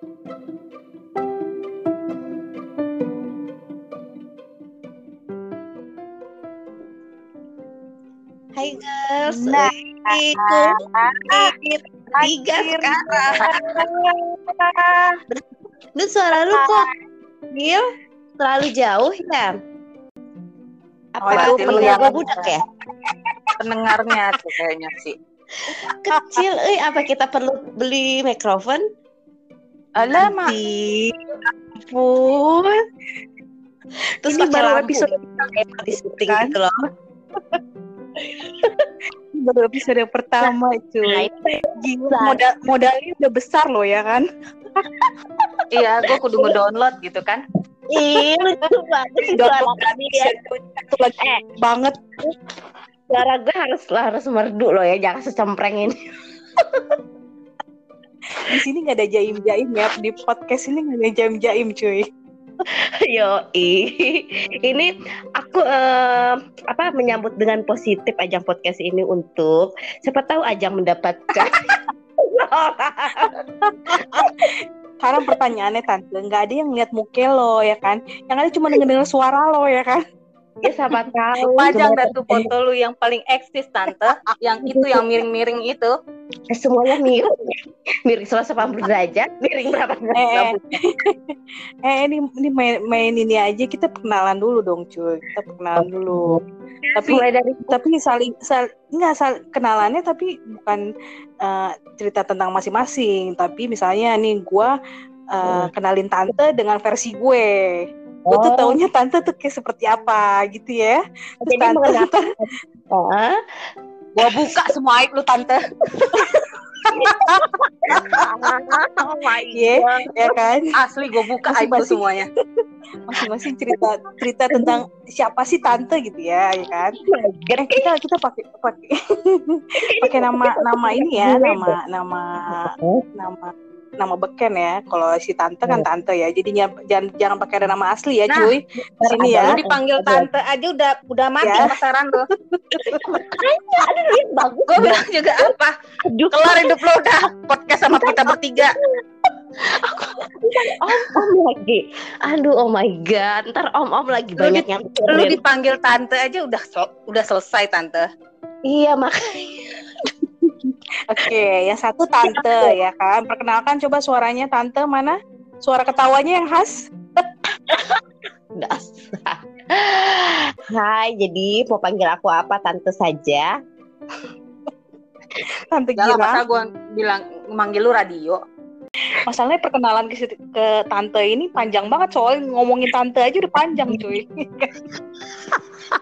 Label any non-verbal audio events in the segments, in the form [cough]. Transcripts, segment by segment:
Hai girls, Nah. itu tiga sekarang. [laughs] Lu suara lu kok Gil terlalu jauh ya? Apa Oh, lu pendengar gua budak ya? pendengarnya tuh kayaknya sih. Kecil, eh apa kita perlu beli mikrofon? Alah. Di ampun. Terus Ini pakai baru lampu episode di syuting kan? gitu loh. [laughs] baru episode pertama cuy. itu Gila, modal modalnya udah besar loh ya kan? [laughs] iya, gue kudu ngedownload gitu kan. Ih, [laughs] lucu banget suara kami ya. satu lagi Eh. banget. Suara gue harus harus merdu loh ya, jangan secempreng ini. Di sini nggak ada jaim-jaim ya. Di podcast ini nggak ada jaim-jaim cuy. Yo, ini aku eh, apa menyambut dengan positif ajang podcast ini untuk siapa tahu ajang mendapatkan Sekarang pertanyaannya tante, nggak ada yang lihat muka lo ya kan? Yang ada cuma denger suara lo ya kan? Ya siapa tahu. Pajang dah tuh foto lu yang paling eksis tante, yang itu yang miring-miring itu. eh, semuanya miring. Miring 180 derajat miring berapa Eh, derajat eh ini ini main, main ini aja. Kita perkenalan dulu dong cuy. Kita perkenalan dulu. Tapi mulai dari tapi saling sal, enggak sal, kenalannya tapi bukan eh, cerita tentang masing-masing. Tapi misalnya nih gua eh, kenalin tante dengan versi gue gue tuh Oh. taunya tante tuh kayak seperti apa gitu ya terus jadi tante Ah, [laughs] Gua buka semua aib lu tante. oh my Iya. God. ya kan Asli gua buka aib lu semuanya. masing-masing cerita cerita tentang siapa sih tante gitu ya ya kan eh, kita kita pakai pakai [laughs] pakai nama nama ini ya nama nama nama nama beken ya. Kalau si tante kan tante ya. Jadinya jangan jangan pakai ada nama asli ya Nah, cuy. di sini ya. Lu dipanggil tante aja udah udah mati Ya. pasaran lu. [laughs] Aduh, duit bagus. Gua bilang juga apa? Kelar hidup lu udah. Podcast sama kita bertiga. om om lagi. Aduh oh my god. Ntar om om lagi Lu banyak di- yang Lu dipanggil tante aja udah sel- udah selesai tante. iya makanya Oke, yang satu tante ya kan. Perkenalkan coba suaranya tante mana? Suara ketawanya yang khas. Hai, jadi mau panggil aku apa tante saja? Tante Gak Gira. masa gua bilang manggil lu radio. Masalahnya perkenalan ke, ke tante ini panjang banget soalnya ngomongin tante aja udah panjang cuy. [laughs]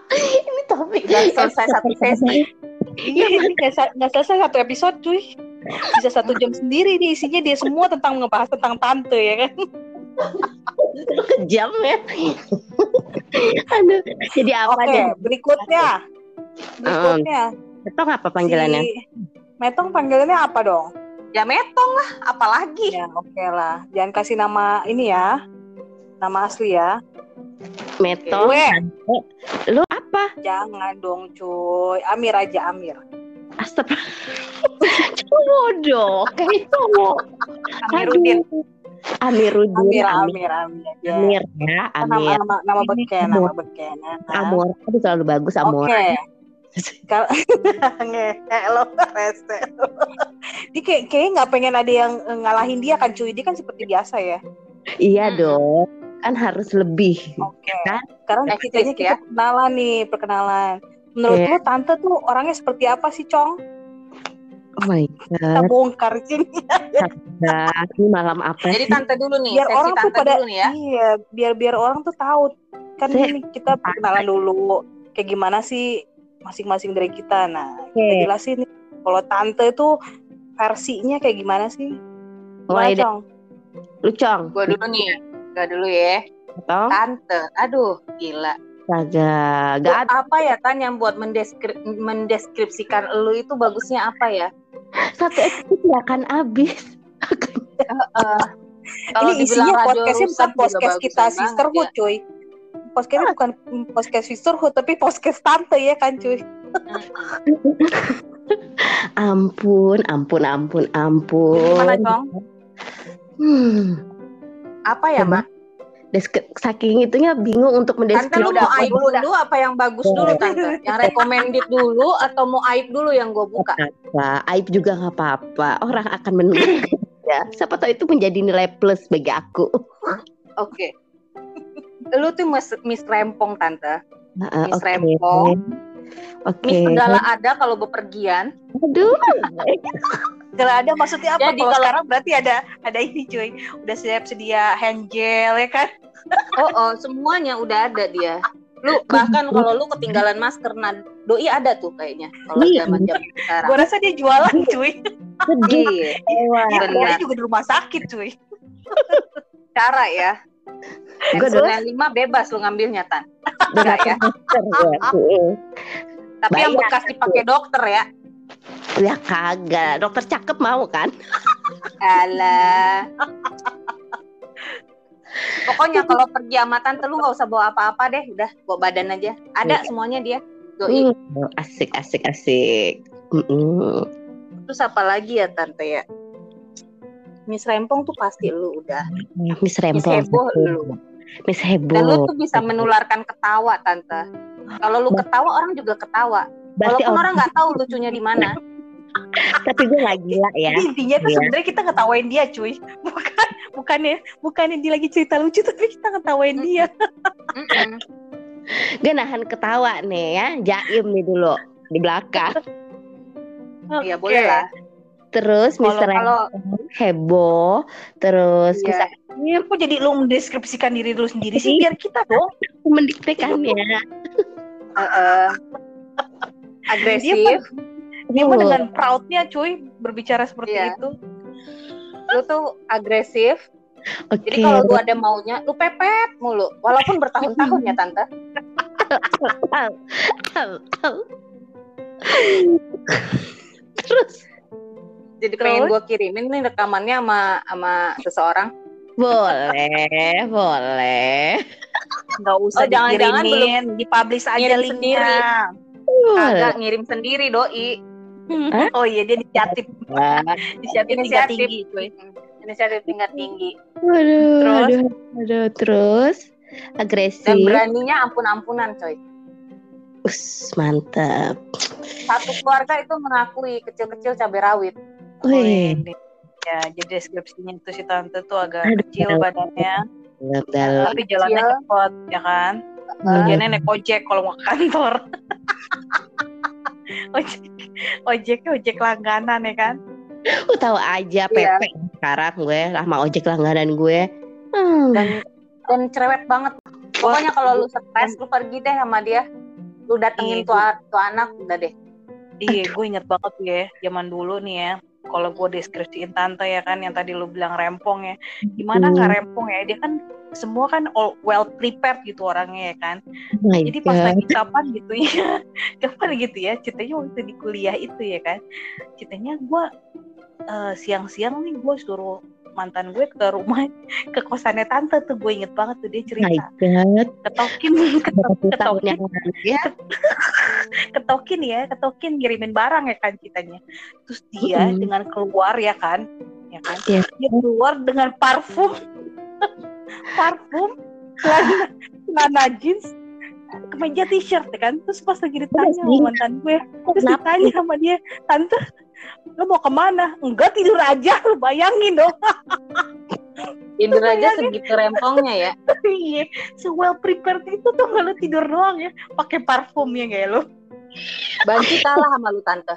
Ini topik Dan selesai satu sesi. Iya, [laughs] ini nggak sa- nggak selesai satu episode cuy. Bisa satu jam sendiri nih isinya dia semua tentang ngebahas tentang tante ya kan. kejam ya. Aduh, jadi apa Oke, deh? berikutnya. Berikutnya. Itu apa panggilannya? Si Metong panggilannya apa dong? Ya metong lah, apalagi. Ya, oke lah. Jangan kasih nama ini ya. Nama asli ya. Meto. Gue. Lu apa? Jangan dong cuy. Amir aja Amir. Astagfirullah. [laughs] Cowok bodoh, kayak cowok. Amiruddin. Amiruddin. Amir Amir. Amir Amir. Ya. Amir ya, Nama Amir. nama nama beken, nama beken. kan? Amor, aduh selalu bagus Amor. Oke. [laughs] Kalau [laughs] ngehe lo rese. Dia kayak kayaknya nggak pengen ada yang ngalahin dia kan cuy. Dia kan seperti biasa ya. Iya Hmm. dong, kan harus lebih. Oke. Kan? Sekarang Eksis kitanya kita ya. perkenalan nih, perkenalan. Menurut Iya. lo tante tuh orangnya seperti apa sih, Cong? Oh my Kita god, bongkar sini. Nah, ini malam apa Jadi sih? tante dulu nih, biar sesi orang tuh tante pada dulu nih ya. iya biar biar orang tuh tahu kan Saya- ini kita perkenalan dulu kayak gimana sih masing-masing dari kita nah kita jelasin nih kalau tante itu versinya kayak gimana sih Mulai Gimana, dari Cong? Lucong. Gua dulu nih ya. Gua dulu ya. Atau Tante. Aduh, gila. kagak, gak ada apa ya Tan yang buat mendeskri- mendeskripsikan lu itu bagusnya apa ya? satu episode gak akan habis. Eh, kalau ini isinya podcastnya bukan podcast kita sisterhood ya. cuy podcastnya bukan podcast sisterhood tapi podcast tante ya kan cuy Ampun, ampun, ampun, ampun. Gimana, Cong? Hmm. Apa ya. Mak? Desk- saking itunya bingung untuk Tante lu mendeskripsikan. mau aib dulu apa yang bagus dulu Tante? Yang recommended dulu atau mau aib dulu yang gue buka? apa aib juga nggak apa-apa orang akan menunggu [laughs] ya siapa tahu itu menjadi nilai plus bagi aku Oke. Lu tuh mis, mis rempong Tante. Nah, Miss oke Rempong. oke Mis segala ada kalau bepergian. aduh [laughs] Kalau ada maksudnya apa? Jadi Kalau kalau- sekarang berarti ada ada ini cuy. Udah siap sedia hand gel ya kan? Oh, oh, semuanya udah ada dia. Lu bahkan kalau lu ketinggalan masker, nah doi ada tuh kayaknya kalau Iya. zaman zaman sekarang. Gua rasa dia jualan cuy. sedih Iya, Dia juga di rumah sakit cuy. cara ya. Gua N95 bebas lu ngambilnya tan. dengan ya. Tapi yang bekas dipakai dokter ya. Ya kagak dokter cakep mau kan Alah. Pokoknya kalau pergi sama tante lu nggak usah bawa apa-apa deh, udah bawa badan aja. Ada semuanya dia. Doi. Hmm, asik asik asik Mm-mm. Terus apa lagi ya tante ya? Miss Rempong tuh pasti lu udah. Miss Miss Rempong heboh lu. Miss Dan lu heboh tuh bisa menularkan ketawa tante. Kalau lu ketawa orang juga ketawa. berarti Walaupun orang orang nggak tahu lucunya di mana. Tapi gue gak gila ya Jadi intinya tuh Iya. sebenarnya kita ngetawain dia cuy. Bukan bukannya bukannya dia lagi cerita lucu tapi kita ngetawain dia. Mm-mm. gue nahan ketawa nih ya jaim nih dulu di belakang Iya boleh lah. terus Kalau- Mister Kalau heboh terus Iya. bisa Iya, kok jadi lu mendeskripsikan diri lu sendiri sih biar kita dong. mendiktekannya eh, eh, [laughs] agresif, Dia mah dengan proudnya cuy berbicara seperti Iya. itu. lu tuh agresif. oke Jadi kalau lu ada maunya, lu pepet mulu. Walaupun bertahun-tahun ya tante. Terus Jadi Terus? pengen gua kirimin nih rekamannya sama sama seseorang. boleh boleh Enggak usah Oh, jangan-jangan dikirimin, dipublish aja linknya. sendiri. Agak ngirim sendiri doi. Oh iya dia inisiatif, inisiatif tingkat tinggi cuy. Inisiatif tingkat tinggi. Waduh, Terus? aduh, aduh, terus agresif. Dan beraninya ampun-ampunan coy. Us, mantap. Satu keluarga itu mengakui kecil-kecil cabai rawit. Wih, ini. Ya, jadi deskripsinya itu si tante tuh agak Aduh, kecil aduh. badannya, dalam tapi jalannya Kecil. cepat, ya kan? Kerjanya naik ojek kalau mau ke kantor. [laughs] ojek, ojeknya ojek langganan ya kan? Lu tahu aja Iya. Pepe sekarang gue sama ojek langganan gue. Hmm. Dan dan cerewet banget. Pokoknya kalau lu stres, lu pergi deh sama dia. Lu datengin Iya, tuh, tuh anak, udah deh. Iya, gue inget banget ya, zaman dulu nih ya. Kalau gue deskripsiin tante ya kan, yang tadi lu bilang rempong ya. Gimana nggak Hmm. rempong ya? Dia kan semua kan all well prepared gitu orangnya ya kan. Oh my Jadi pas God. lagi kapan gitu ya, [laughs] kapan gitu ya, ceritanya waktu di kuliah itu ya kan, ceritanya gue eh, siang-siang nih gue suruh mantan gue ke rumah [laughs] ke kosannya tante tuh gue inget banget tuh dia cerita ketokin [laughs] ketok, ketokin ya? ketokin ya ketokin ngirimin barang ya kan ceritanya terus dia Mm-mm. dengan keluar ya kan ya kan Iya. dia keluar dengan parfum parfum celana celana jeans kemeja t-shirt ya kan terus pas lagi ditanya sih? sama mantan gue terus Kenapa? ditanya sama dia tante lo mau ke mana enggak tidur aja lo bayangin dong [laughs] Tidur aja segitu rempongnya ya. [laughs] iya se well prepared itu tuh kalau tidur doang ya pakai parfum ya kayak lo Banci kalah sama lu tante.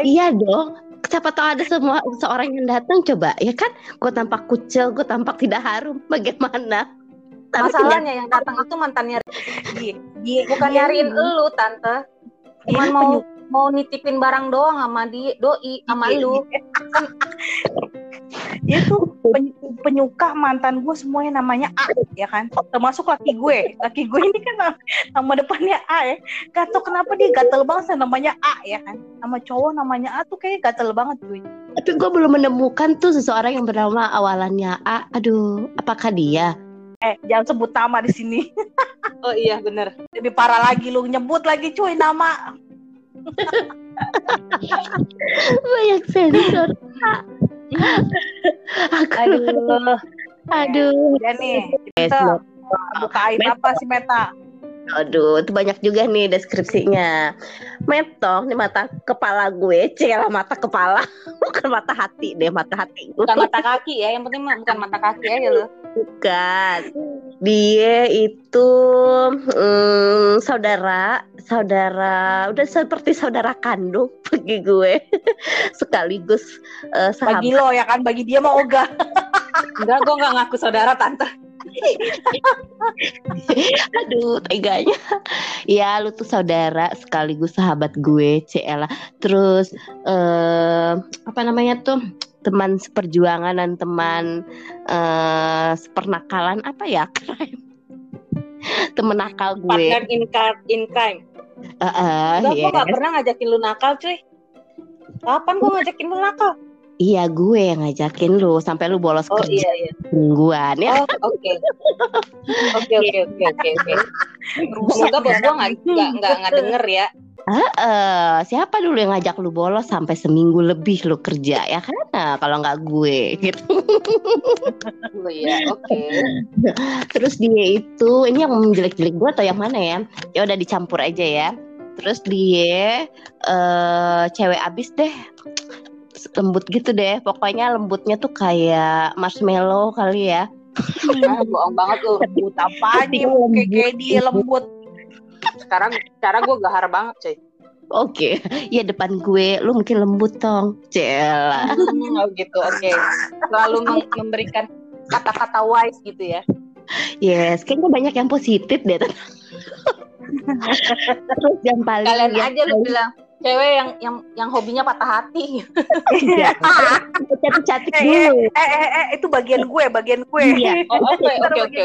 Iya dong. Siapa tahu ada semua seorang yang datang coba ya kan? Gue tampak kucel, gue tampak tidak harum. Bagaimana? Tapi Masalahnya yang datang itu mantannya iya bukan iya, nyariin elu tante. Cuman Iya, mau mau nitipin barang doang sama dia, doi sama Iya, lu. [laughs] dia tuh peny- penyuka mantan gue semuanya namanya A ya kan termasuk laki gue laki gue ini kan nama, nama depannya A ya gak tau kenapa dia gatel banget sama namanya A ya kan sama cowok namanya A tuh kayak gatel banget cuy Tapi gue belum menemukan tuh seseorang yang bernama awalannya A. Aduh, apakah dia? eh jangan sebut nama di sini [laughs] Oh iya bener. lebih parah lagi lu nyebut lagi cuy nama [laughs] Banyak sensor. [laughs] [laughs] Aku, Aduh. aduh. Ya nih, kita buka aib apa sih Meta? Aduh, itu banyak juga nih deskripsinya. Metong di mata kepala gue, celah mata kepala, [laughs] bukan mata hati deh, mata hati. Bukan mata kaki ya, yang penting bukan mata kaki aja lo. Bukan. Dia itu mm, saudara, saudara, udah seperti saudara kandung [laughs] bagi gue, sekaligus eh, sahabat. Bagi lo ya kan, bagi dia mau ogah. [laughs] Enggak, gue nggak ngaku saudara tante. [laughs] Aduh, teganya. Ya, lu tuh saudara sekaligus sahabat gue, Cela. Terus eh apa namanya tuh? Teman seperjuangan dan teman eh sepernakalan apa ya? Keren. Temen nakal gue. Partner in, car- in crime. Heeh, Enggak, gue yes. nggak pernah ngajakin lu nakal, cuy. Kapan gue ngajakin lu nakal? Iya, gue yang ngajakin lu sampai lu bolos Oh kerja iya iya. mingguan ya. Oh oke. Oke oke oke oke. Semoga bos gue nggak nggak nggak denger ya. Heeh, siapa dulu yang ngajak lu bolos sampai seminggu lebih lu kerja ya kan? Nah, kalau nggak gue gitu. Oh iya oke. Terus dia itu ini yang menjelek-jelek gue atau yang mana ya? Ya udah dicampur aja ya. Terus dia eh cewek abis deh. Lembut gitu deh. Pokoknya lembutnya tuh kayak marshmallow kali ya. Ah, bohong banget lu. Lembut apa nih? Kayak kayak dia lembut. Sekarang cara gue gahar banget, cuy. Oke, ya depan gue lu mungkin lembut tong. Cela. Hmm, oh gitu, oke. Selalu mem- memberikan kata-kata wise gitu ya. Yes, kayaknya banyak yang positif deh. [laughs] Terus yang paling Kalian yang aja lu bilang cewek yang yang yang hobinya patah hati. Iya, [laughs] cantik-cantik Eh, dulu. eh, eh, eh, itu bagian gue, bagian gue. Iya. [laughs] Oh, oke oke oke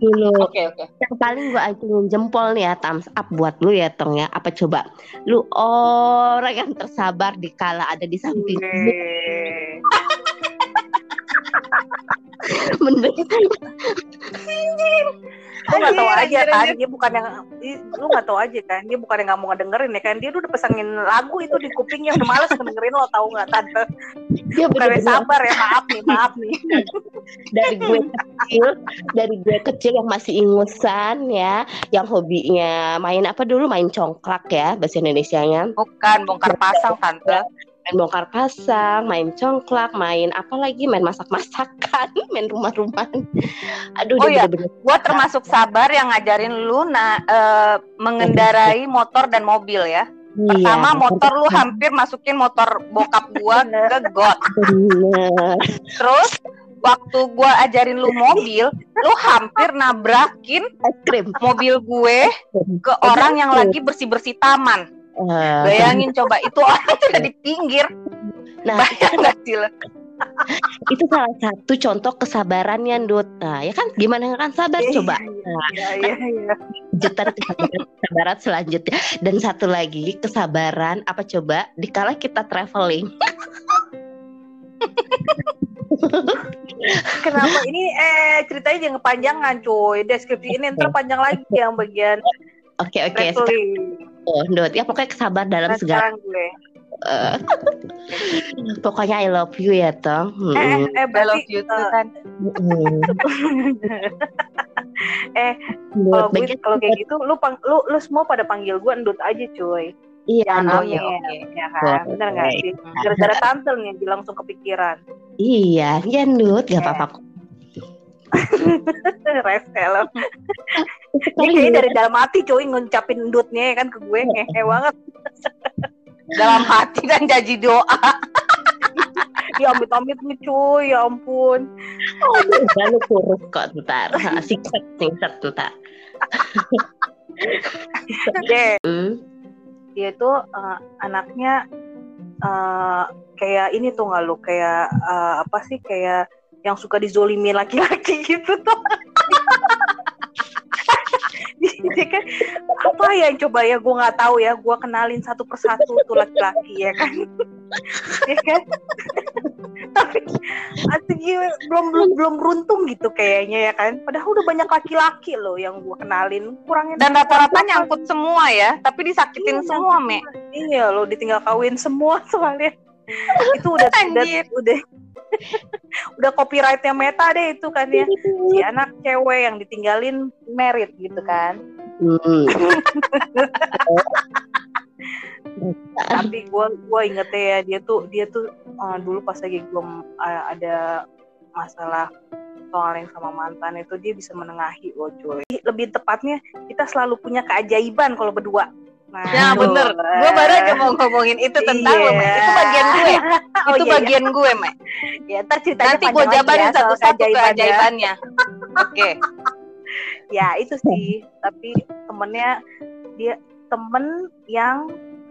dulu. Oke oke. Yang paling gue acungin jempol nih ya thumbs up buat lu ya Tong ya. Apa coba? Lu orang yang tersabar di kala ada di samping [laughs] Bener. Lu gak tau Anjir, aja anjir, kan, anjir. dia bukan yang lu gak tau aja kan, dia bukan yang gak mau ngedengerin ya kan, dia udah pesangin lagu itu di kupingnya udah males dengerin lo tau gak tante, Dia bukan sabar ya maaf nih maaf nih. dari gue kecil, dari gue kecil yang masih ingusan ya, yang hobinya main apa dulu main congklak ya bahasa Indonesianya. Bukan bongkar pasang tante. Main bongkar pasang, main congklak, main apa lagi, main masak-masakan, [laughs] main rumah-rumahan. Aduh, Oh iya. bener-bener Gue termasuk sabar yang ngajarin lu na, eh, mengendarai [laughs] motor dan mobil ya. Pertama Iya, motor lu hampir masukin motor bokap gua [laughs] ke got. bener. Terus waktu gua ajarin lu mobil, lu hampir nabrakin Es krim. mobil gue ke orang yang lagi bersih-bersih taman. Eh, Bayangin coba itu orang tuh di pinggir. nah, Bayang nggak sih lo? itu salah satu contoh kesabarannya, Dut. Nah, ya kan gimana kan sabar coba. Nah, Iya iya iya. kesabaran, kesabaran selanjutnya dan satu lagi kesabaran apa coba dikala kita traveling [laughs] Kenapa ini eh ceritanya jangan kepanjangan cuy, deskripsi ini ntar panjang lagi yang bagian oke oke sekarang traveling. oh, ya pokoknya kesabar dalam segala sekarang gue. eh, [laughs] pokoknya I love you ya tong Eh, eh, Mm-mm. eh I berarti love you too, kan. [laughs] Eh, kalau gue kalau kayak gitu lu pang, lu lu semua pada panggil gue endut aja cuy. iya Amin. oke. Ya kan? Bener nggak Oke. sih? Gara-gara tante nih langsung kepikiran. iya iya Dut gak Eh. apa-apa. Resel. Dia Sekali kayaknya Dut. dari dalam hati cuy ngucapin endutnya ya kan ke gue ngehe banget. [laughs] Dalam hati dan janji doa. [laughs] Ya amit-amit nih cuy, ya ampun. Oh, udah lu kurus kok ntar Singkat singkat ntar Deh, Hmm. dia tuh eh, anaknya eh, kayak ini tuh nggak lu kayak eh, apa sih kayak yang suka dizolimin laki-laki [laughs] gitu tuh. [laughs] Dia kan apa ya yang coba ya gue nggak tahu ya gue kenalin satu persatu tuh laki-laki ya kan [laughs] ya kan tapi asik gitu, belum belum belum beruntung gitu kayaknya ya kan padahal udah banyak laki-laki loh yang gue kenalin kurangnya Dan rata-rata nyangkut semua ya, tapi disakitin Iya, semua, Me. Iya lo ditinggal kawin semua soalnya. itu udah udah udah [laughs] udah copyrightnya meta deh itu kan ya. Si anak cewek yang ditinggalin merit gitu kan. Hmm. [laughs] tapi gue gue inget ya dia tuh dia tuh uh, dulu pas lagi gue uh, ada masalah soal yang sama mantan itu dia bisa menengahi loh cuy. Lebih tepatnya kita selalu punya keajaiban kalau berdua Nah, Ya bener, gue baru aja mau ngomongin itu tentang Iya. lo, Mek. Itu bagian gue, [laughs] Oh, itu iya, bagian gue, Mek. iya. ya ntar Nanti gue jabarin ya satu-satu keajaibannya. Oke. [laughs] ya itu sih tapi temennya dia temen yang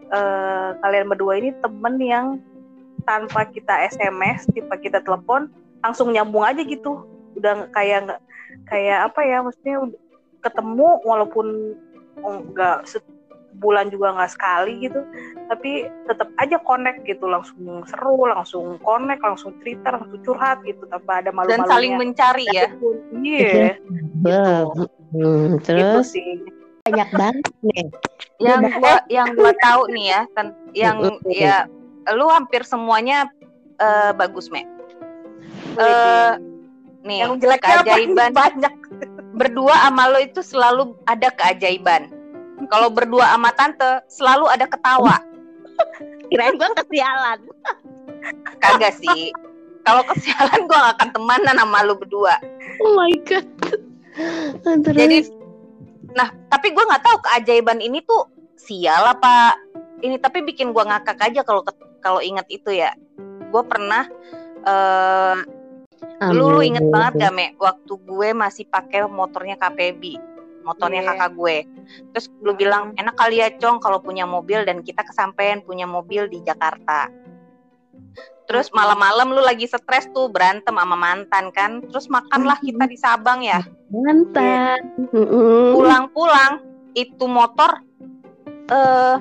eh, kalian berdua ini temen yang tanpa kita SMS tanpa kita telepon langsung nyambung aja gitu udah nggak- kayak nggak kayak apa ya maksudnya ud- ketemu walaupun enggak sebulan juga nggak sekali gitu tapi tetap aja connect gitu langsung seru langsung connect langsung cerita langsung curhat gitu tanpa ada malu-malunya Dan saling mencari ya. iya Hmm, gitu terus sih banyak banget nih. [laughs] Yang gua yang gua tahu nih ya, ten- yang ya lu hampir semuanya eh, bagus, Mek. Eh, nih, yang apa? keajaiban [laughs] banyak berdua sama lo itu selalu ada keajaiban. Kalau berdua sama tante selalu ada ketawa. Kirain gue kesialan. Kagak sih. Kalau kesialan gua gak akan temanan sama lu berdua. Oh my god. Terus, Jadi, nah tapi gua nggak tahu keajaiban ini tuh sial apa ini tapi bikin gua ngakak aja kalau kalau inget itu ya. Gue pernah eh lu, lu inget banget gak me waktu gue masih pakai motornya KPB motornya Iya. kakak gue. Terus lu bilang enak kali ya cong kalau punya mobil dan kita kesampaian punya mobil di Jakarta. Terus malam-malam lu lagi stres tuh berantem sama mantan kan. Terus makanlah kita di Sabang ya. Mantan. Iya. Pulang-pulang itu motor eh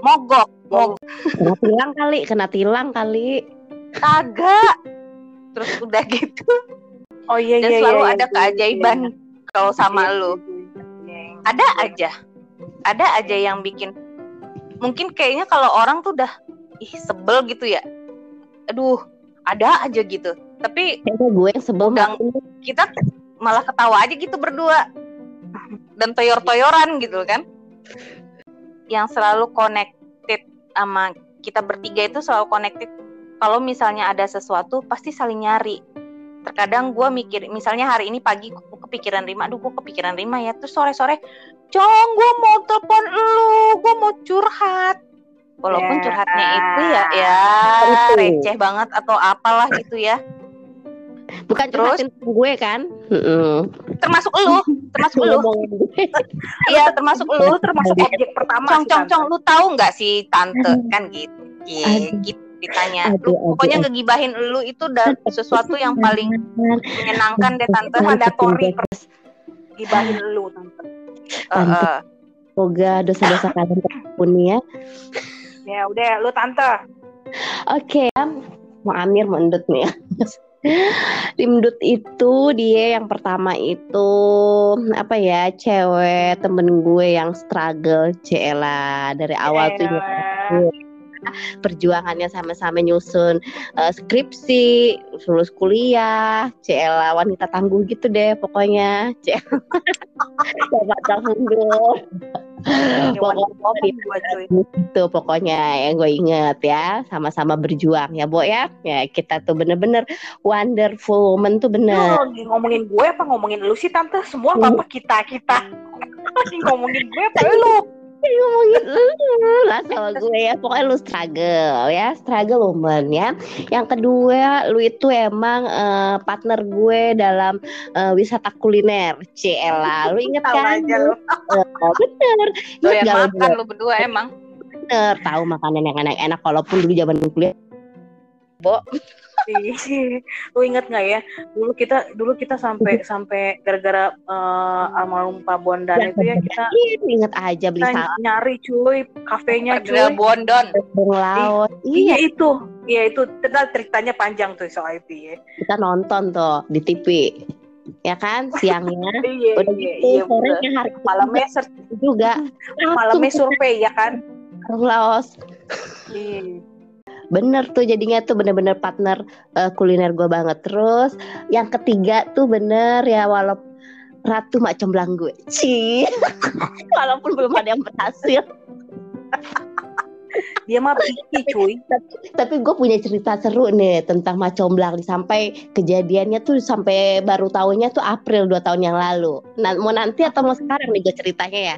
mogok mogok. Kena tilang kali, kena tilang kali. kagak. Terus udah gitu. Oh iya dan iya selalu iya, ada iya, keajaiban kalau sama iya, lu iya, iya. ada aja ada aja yang bikin mungkin kayaknya kalau orang tuh udah ih sebel gitu ya aduh ada aja gitu tapi Kayaknya gue yang sebel Udah. banget. kita malah ketawa aja gitu berdua dan toyor-toyoran gitu kan yang selalu connected sama kita bertiga itu selalu connected kalau misalnya ada sesuatu pasti saling nyari terkadang gue mikir misalnya hari ini pagi kepikiran Rima. Aduh gue kepikiran Rima ya. Terus sore-sore Cong gue mau telepon lu gue mau curhat. Walaupun Ya. curhatnya itu ya ya Itu. receh banget atau apalah gitu ya. Bukan Terus? curhatin gue kan? Termasuk lu termasuk lu. [laughs] Iya termasuk lu. Termasuk objek pertama cong cong cong lu tahu nggak sih tante? Kan gitu gitu ditanya Aduh, lu pokoknya aduh. ngegibahin lu itu udah sesuatu yang paling menyenangkan deh tante Itu mandatory Terus, gibahin lu tante eh. Semoga dosa-dosa [laughs] kalian terampuni ya. ya udah lu tante Oke, mau Amir mau Endut nih [laughs] ya. Limdut itu dia yang pertama itu apa ya cewek temen gue yang struggle Cela dari awal tuh. Perjuangannya sama-sama nyusun eh, skripsi lulus kuliah Cela wanita tangguh gitu deh pokoknya. Cela coba tangguh pokoknya itu pokoknya yang gue inget ya. Sama-sama berjuang ya Bo ya. Ya kita tuh bener-bener wonderful woman tuh bener. Lagi ngomongin gue apa ngomongin lu sih tante? Semua apa kita kita. Lagi ngomongin gue apa lu ngomongin lu lah sama gue ya. Pokoknya lu struggle ya. Struggle woman ya. Yang kedua lu itu emang eh, partner gue dalam eh, wisata kuliner. Cela lu inget kan? aja lu. Eh, bener. Lu makan lu berdua emang. Bener. Tahu makanan yang enak-enak. Walaupun dulu zaman kuliah Ih, [laughs] lu inget nggak ya? Dulu kita dulu kita sampai sampai gara-gara eh, almarhum Pak Bondan itu ya kita Iya, inget aja beli kita nyari cuy kafenya cuy. Bondon? Bung laut. Iya iya. itu. Iya itu. Kita ceritanya panjang tuh soal itu ya. Kita nonton tuh di TV ya kan? Siangnya. [laughs] Iya udah iya gitu iya sorenya hari malamnya juga. malamnya survei ya kan? Laos. Iya bener tuh jadinya tuh bener-bener partner uh, kuliner gue banget. Terus yang ketiga tuh bener ya walaupun Ratu Mak Comblang gue. Ci [laughs] Walaupun belum ada yang berhasil. [laughs] Dia mah picky cuy. tapi, tapi gue punya cerita seru nih tentang Macomblang sampai kejadiannya tuh sampai baru tahunnya tuh April dua tahun yang lalu. Nah, mau nanti atau mau sekarang nih gue ceritanya ya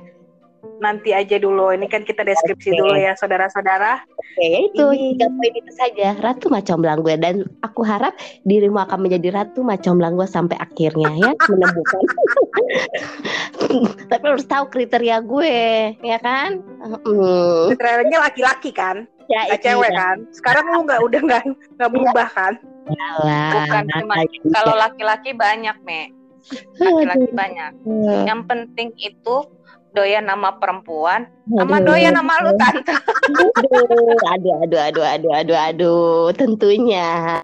nanti aja dulu. Ini kan kita deskripsi okay. dulu ya saudara-saudara. Oke, okay, itu tiga poin itu saja. Ratu Macomblang gue dan aku harap dirimu akan menjadi Ratu Macomblang gue sampai akhirnya ya [laughs] menemukan. Tapi harus tahu kriteria gue, ya kan? Kriterianya laki-laki kan? Ya, gak cewek kan? Sekarang lu nggak udah nggak nggak berubah kan? Bukan cuma kalau laki-laki banyak, Me. Laki-laki banyak. Yang penting itu doyan nama perempuan sama doyan nama lu tante. Aduh aduh aduh aduh aduh aduh tentunya